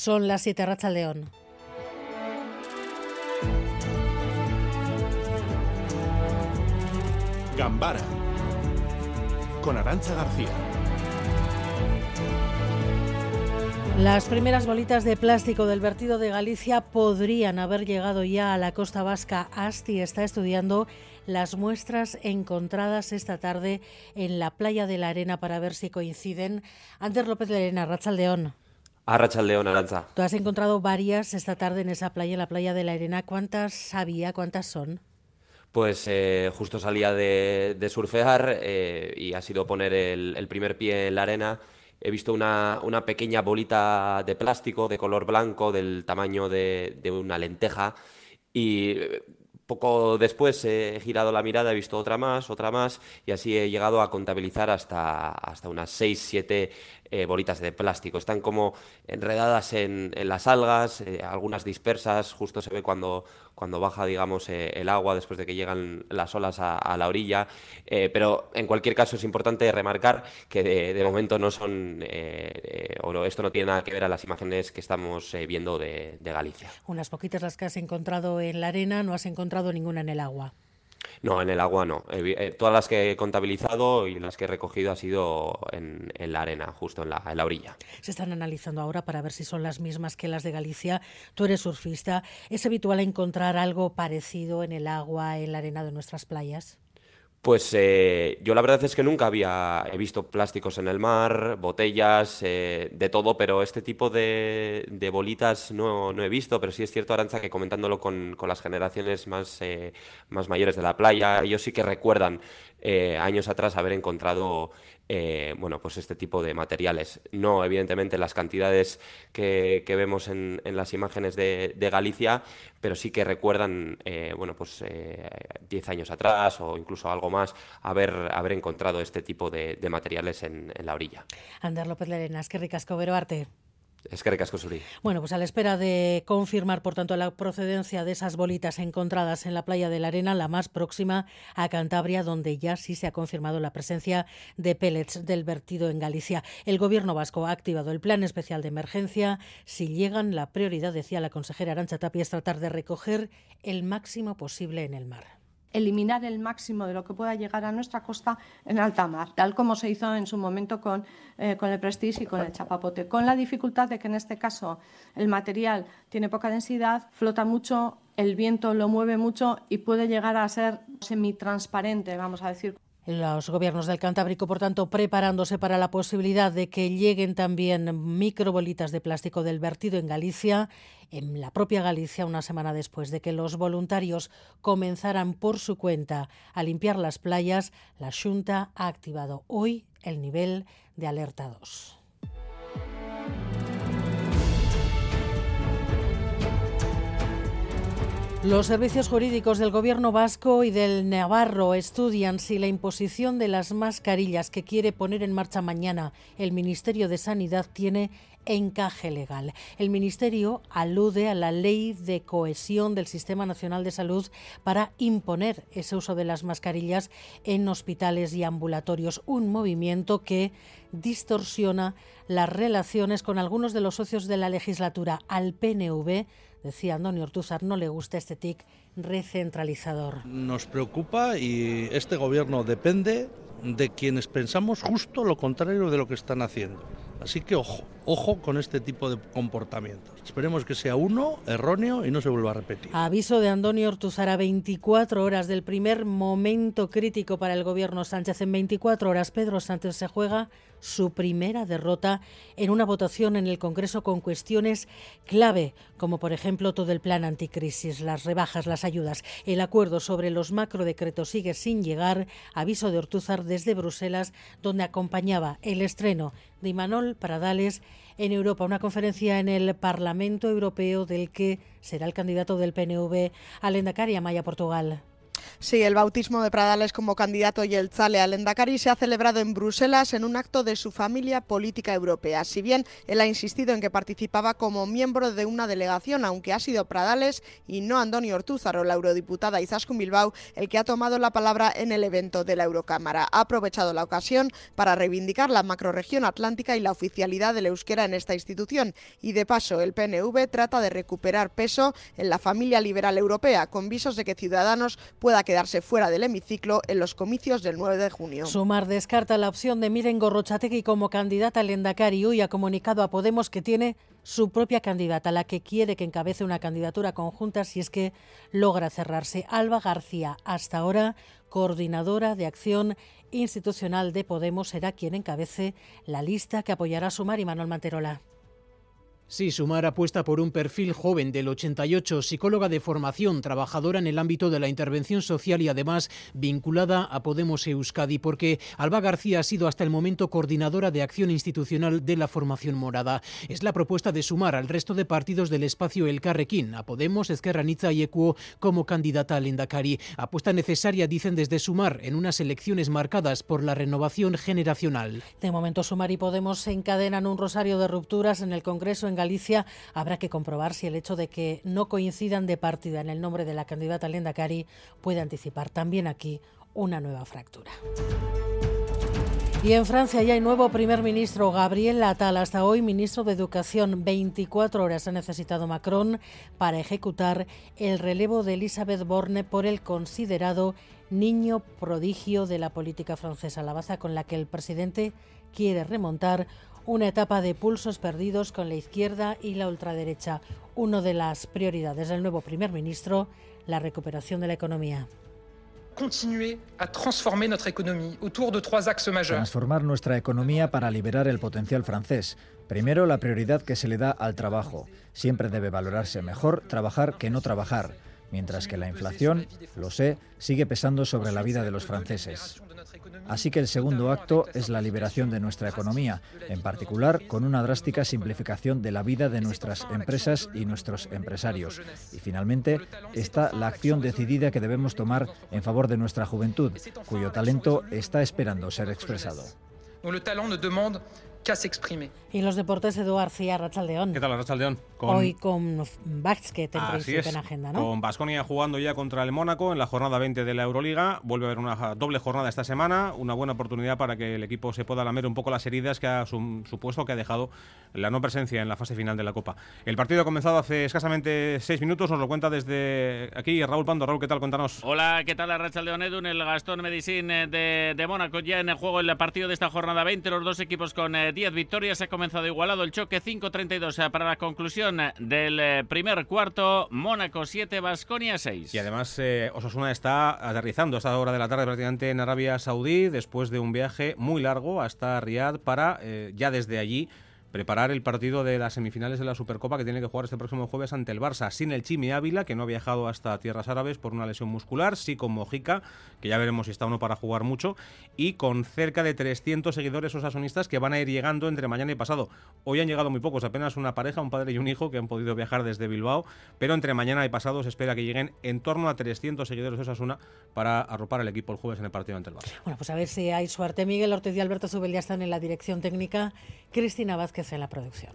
Son las 7 Racha León. Gambara con Arancha García. Las primeras bolitas de plástico del vertido de Galicia podrían haber llegado ya a la costa vasca. Asti está estudiando las muestras encontradas esta tarde en la playa de la Arena para ver si coinciden. Ander López de Arena, Rachaldeón. A Rachaldeón, Aranza. Tú has encontrado varias esta tarde en esa playa, en la playa de la Arena. ¿Cuántas había? ¿Cuántas son? Pues eh, justo salía de, surfear eh, y ha sido poner el, primer pie en la arena. He visto una, pequeña bolita de plástico de color blanco del tamaño de, de una lenteja y poco después he girado la mirada, he visto otra más, otra más, y así he llegado a contabilizar hasta, hasta unas 6, 7 eh, bolitas de plástico. Están como enredadas en, las algas, eh, algunas dispersas, justo se ve cuando, cuando baja, digamos, eh, el agua después de que llegan las olas a, la orilla. pero en cualquier caso es importante remarcar que de, momento no son, o esto no tiene nada que ver a las imágenes que estamos viendo de Galicia. Unas poquitas las que has encontrado en la arena, no has encontrado ninguna en el agua. No, en el agua no. Eh, todas las que he contabilizado y las que he recogido ha sido en, la arena, justo en la, en la, orilla. Se están analizando ahora para ver si son las mismas que las de Galicia. Tú eres surfista. ¿Es habitual encontrar algo parecido en el agua, en la arena de nuestras playas? Pues eh, yo la verdad es que nunca había he visto plásticos en el mar, botellas, eh, de todo, pero este tipo de, bolitas no, he visto, pero sí es cierto, Aranza, que comentándolo con, las generaciones más, eh, más mayores de la playa, ellos sí que recuerdan años atrás haber encontrado eh, bueno, pues este tipo de materiales. No, evidentemente, las cantidades que, vemos en, las imágenes de, Galicia, pero sí que recuerdan, eh, bueno, pues 10 eh, años atrás o incluso algo más, haber, haber encontrado este tipo de, materiales en, la orilla. Ander López Lerenas, qué ricasco arte. Es que Suri. Bueno, pues a la espera de confirmar, por tanto, la procedencia de esas bolitas encontradas en la playa de la Arena, la más próxima a Cantabria, donde ya sí se ha confirmado la presencia de pellets del vertido en Galicia. El gobierno vasco ha activado el plan especial de emergencia. Si llegan, la prioridad, decía la consejera Arancha Tapia, es tratar de recoger el máximo posible en el mar eliminar el máximo de lo que pueda llegar a nuestra costa en alta mar, tal como se hizo en su momento con, eh, con el Prestige y con el Chapapote, con la dificultad de que en este caso el material tiene poca densidad, flota mucho, el viento lo mueve mucho y puede llegar a ser semitransparente, vamos a decir. Los gobiernos del Cantábrico, por tanto, preparándose para la posibilidad de que lleguen también microbolitas de plástico del vertido en Galicia, en la propia Galicia, una semana después de que los voluntarios comenzaran por su cuenta a limpiar las playas, la Junta ha activado hoy el nivel de alerta 2. Los servicios jurídicos del Gobierno vasco y del Navarro estudian si la imposición de las mascarillas que quiere poner en marcha mañana el Ministerio de Sanidad tiene encaje legal. El Ministerio alude a la ley de cohesión del Sistema Nacional de Salud para imponer ese uso de las mascarillas en hospitales y ambulatorios, un movimiento que distorsiona las relaciones con algunos de los socios de la legislatura al PNV Decía Antonio Ortúzar, no le gusta este TIC recentralizador. Nos preocupa y este gobierno depende de quienes pensamos justo lo contrario de lo que están haciendo. Así que ojo, ojo con este tipo de comportamientos. Esperemos que sea uno erróneo y no se vuelva a repetir. Aviso de Antonio Ortuzar a 24 horas del primer momento crítico para el gobierno Sánchez. En 24 horas Pedro Sánchez se juega su primera derrota en una votación en el Congreso con cuestiones clave, como por ejemplo todo el plan anticrisis, las rebajas, las ayudas. El acuerdo sobre los macrodecretos sigue sin llegar. Aviso de Ortuzar desde Bruselas, donde acompañaba el estreno de Imanol Paradales en Europa, una conferencia en el Parlamento Europeo del que será el candidato del PNV al Endacari Maya Portugal. Sí, el bautismo de Pradales como candidato y el Zale al Endacari se ha celebrado en Bruselas en un acto de su familia política europea. Si bien él ha insistido en que participaba como miembro de una delegación, aunque ha sido Pradales y no Antonio Ortúzaro, la eurodiputada Izaskun Bilbao, el que ha tomado la palabra en el evento de la Eurocámara. Ha aprovechado la ocasión para reivindicar la macroregión atlántica y la oficialidad del euskera en esta institución. Y de paso, el PNV trata de recuperar peso en la familia liberal europea, con visos de que Ciudadanos pueda quedarse fuera del hemiciclo en los comicios del 9 de junio. Sumar descarta la opción de Miren Gorrochategui como candidata al Endacari. Hoy ha comunicado a Podemos que tiene su propia candidata, la que quiere que encabece una candidatura conjunta si es que logra cerrarse. Alba García, hasta ahora coordinadora de acción institucional de Podemos, será quien encabece la lista que apoyará a Sumar y Manuel Manterola. Sí, Sumar apuesta por un perfil joven del 88, psicóloga de formación, trabajadora en el ámbito de la intervención social y además vinculada a Podemos Euskadi, porque Alba García ha sido hasta el momento coordinadora de acción institucional de la formación morada. Es la propuesta de sumar al resto de partidos del espacio El Carrequín, a Podemos, Esquerra Nitza y Equo como candidata al Endacari. Apuesta necesaria, dicen desde Sumar, en unas elecciones marcadas por la renovación generacional. De momento, Sumar y Podemos se encadenan un rosario de rupturas en el Congreso en Galicia habrá que comprobar si el hecho de que no coincidan de partida en el nombre de la candidata Lenda Cari puede anticipar también aquí una nueva fractura. Y en Francia ya hay nuevo primer ministro, Gabriel Attal, hasta hoy ministro de Educación. 24 horas ha necesitado Macron para ejecutar el relevo de Elisabeth Borne por el considerado niño prodigio de la política francesa, la baza con la que el presidente quiere remontar una etapa de pulsos perdidos con la izquierda y la ultraderecha. Una de las prioridades del nuevo primer ministro, la recuperación de la economía. Transformar nuestra economía para liberar el potencial francés. Primero, la prioridad que se le da al trabajo. Siempre debe valorarse mejor trabajar que no trabajar mientras que la inflación, lo sé, sigue pesando sobre la vida de los franceses. Así que el segundo acto es la liberación de nuestra economía, en particular con una drástica simplificación de la vida de nuestras empresas y nuestros empresarios. Y finalmente está la acción decidida que debemos tomar en favor de nuestra juventud, cuyo talento está esperando ser expresado. Y los deportes, Eduard García, Rachaldeón. ¿Qué tal, Rachaldeón? Con... Hoy con Basket en principio en agenda, ¿no? Con Basconia jugando ya contra el Mónaco en la jornada 20 de la Euroliga. Vuelve a haber una doble jornada esta semana, una buena oportunidad para que el equipo se pueda lamer un poco las heridas que ha supuesto que ha dejado la no presencia en la fase final de la Copa. El partido ha comenzado hace escasamente seis minutos, nos lo cuenta desde aquí Raúl Pando. Raúl, ¿qué tal? Cuéntanos. Hola, ¿qué tal? Rachaldeón Edu en el Gastón Medicine de, de Mónaco. Ya en el juego el partido de esta jornada 20, los dos equipos con 10 eh, victorias. Ha comenzado igualado el choque 5-32 eh, para la conclusión del eh, primer cuarto. Mónaco 7, Basconia 6. Y además eh, Osasuna está aterrizando a esta hora de la tarde prácticamente en Arabia Saudí después de un viaje muy largo hasta Riyadh para ya desde allí preparar el partido de las semifinales de la Supercopa que tiene que jugar este próximo jueves ante el Barça, sin el Chimi Ávila, que no ha viajado hasta tierras árabes por una lesión muscular, sí con Mojica, que ya veremos si está o no para jugar mucho, y con cerca de 300 seguidores osasonistas que van a ir llegando entre mañana y pasado. Hoy han llegado muy pocos, apenas una pareja, un padre y un hijo que han podido viajar desde Bilbao, pero entre mañana y pasado se espera que lleguen en torno a 300 seguidores de Osasuna para arropar al equipo el jueves en el partido ante el Barça. Bueno, pues a ver si hay suerte. Miguel Ortiz y Alberto Zubel ya están en la dirección técnica. Cristina Vázquez en la producción.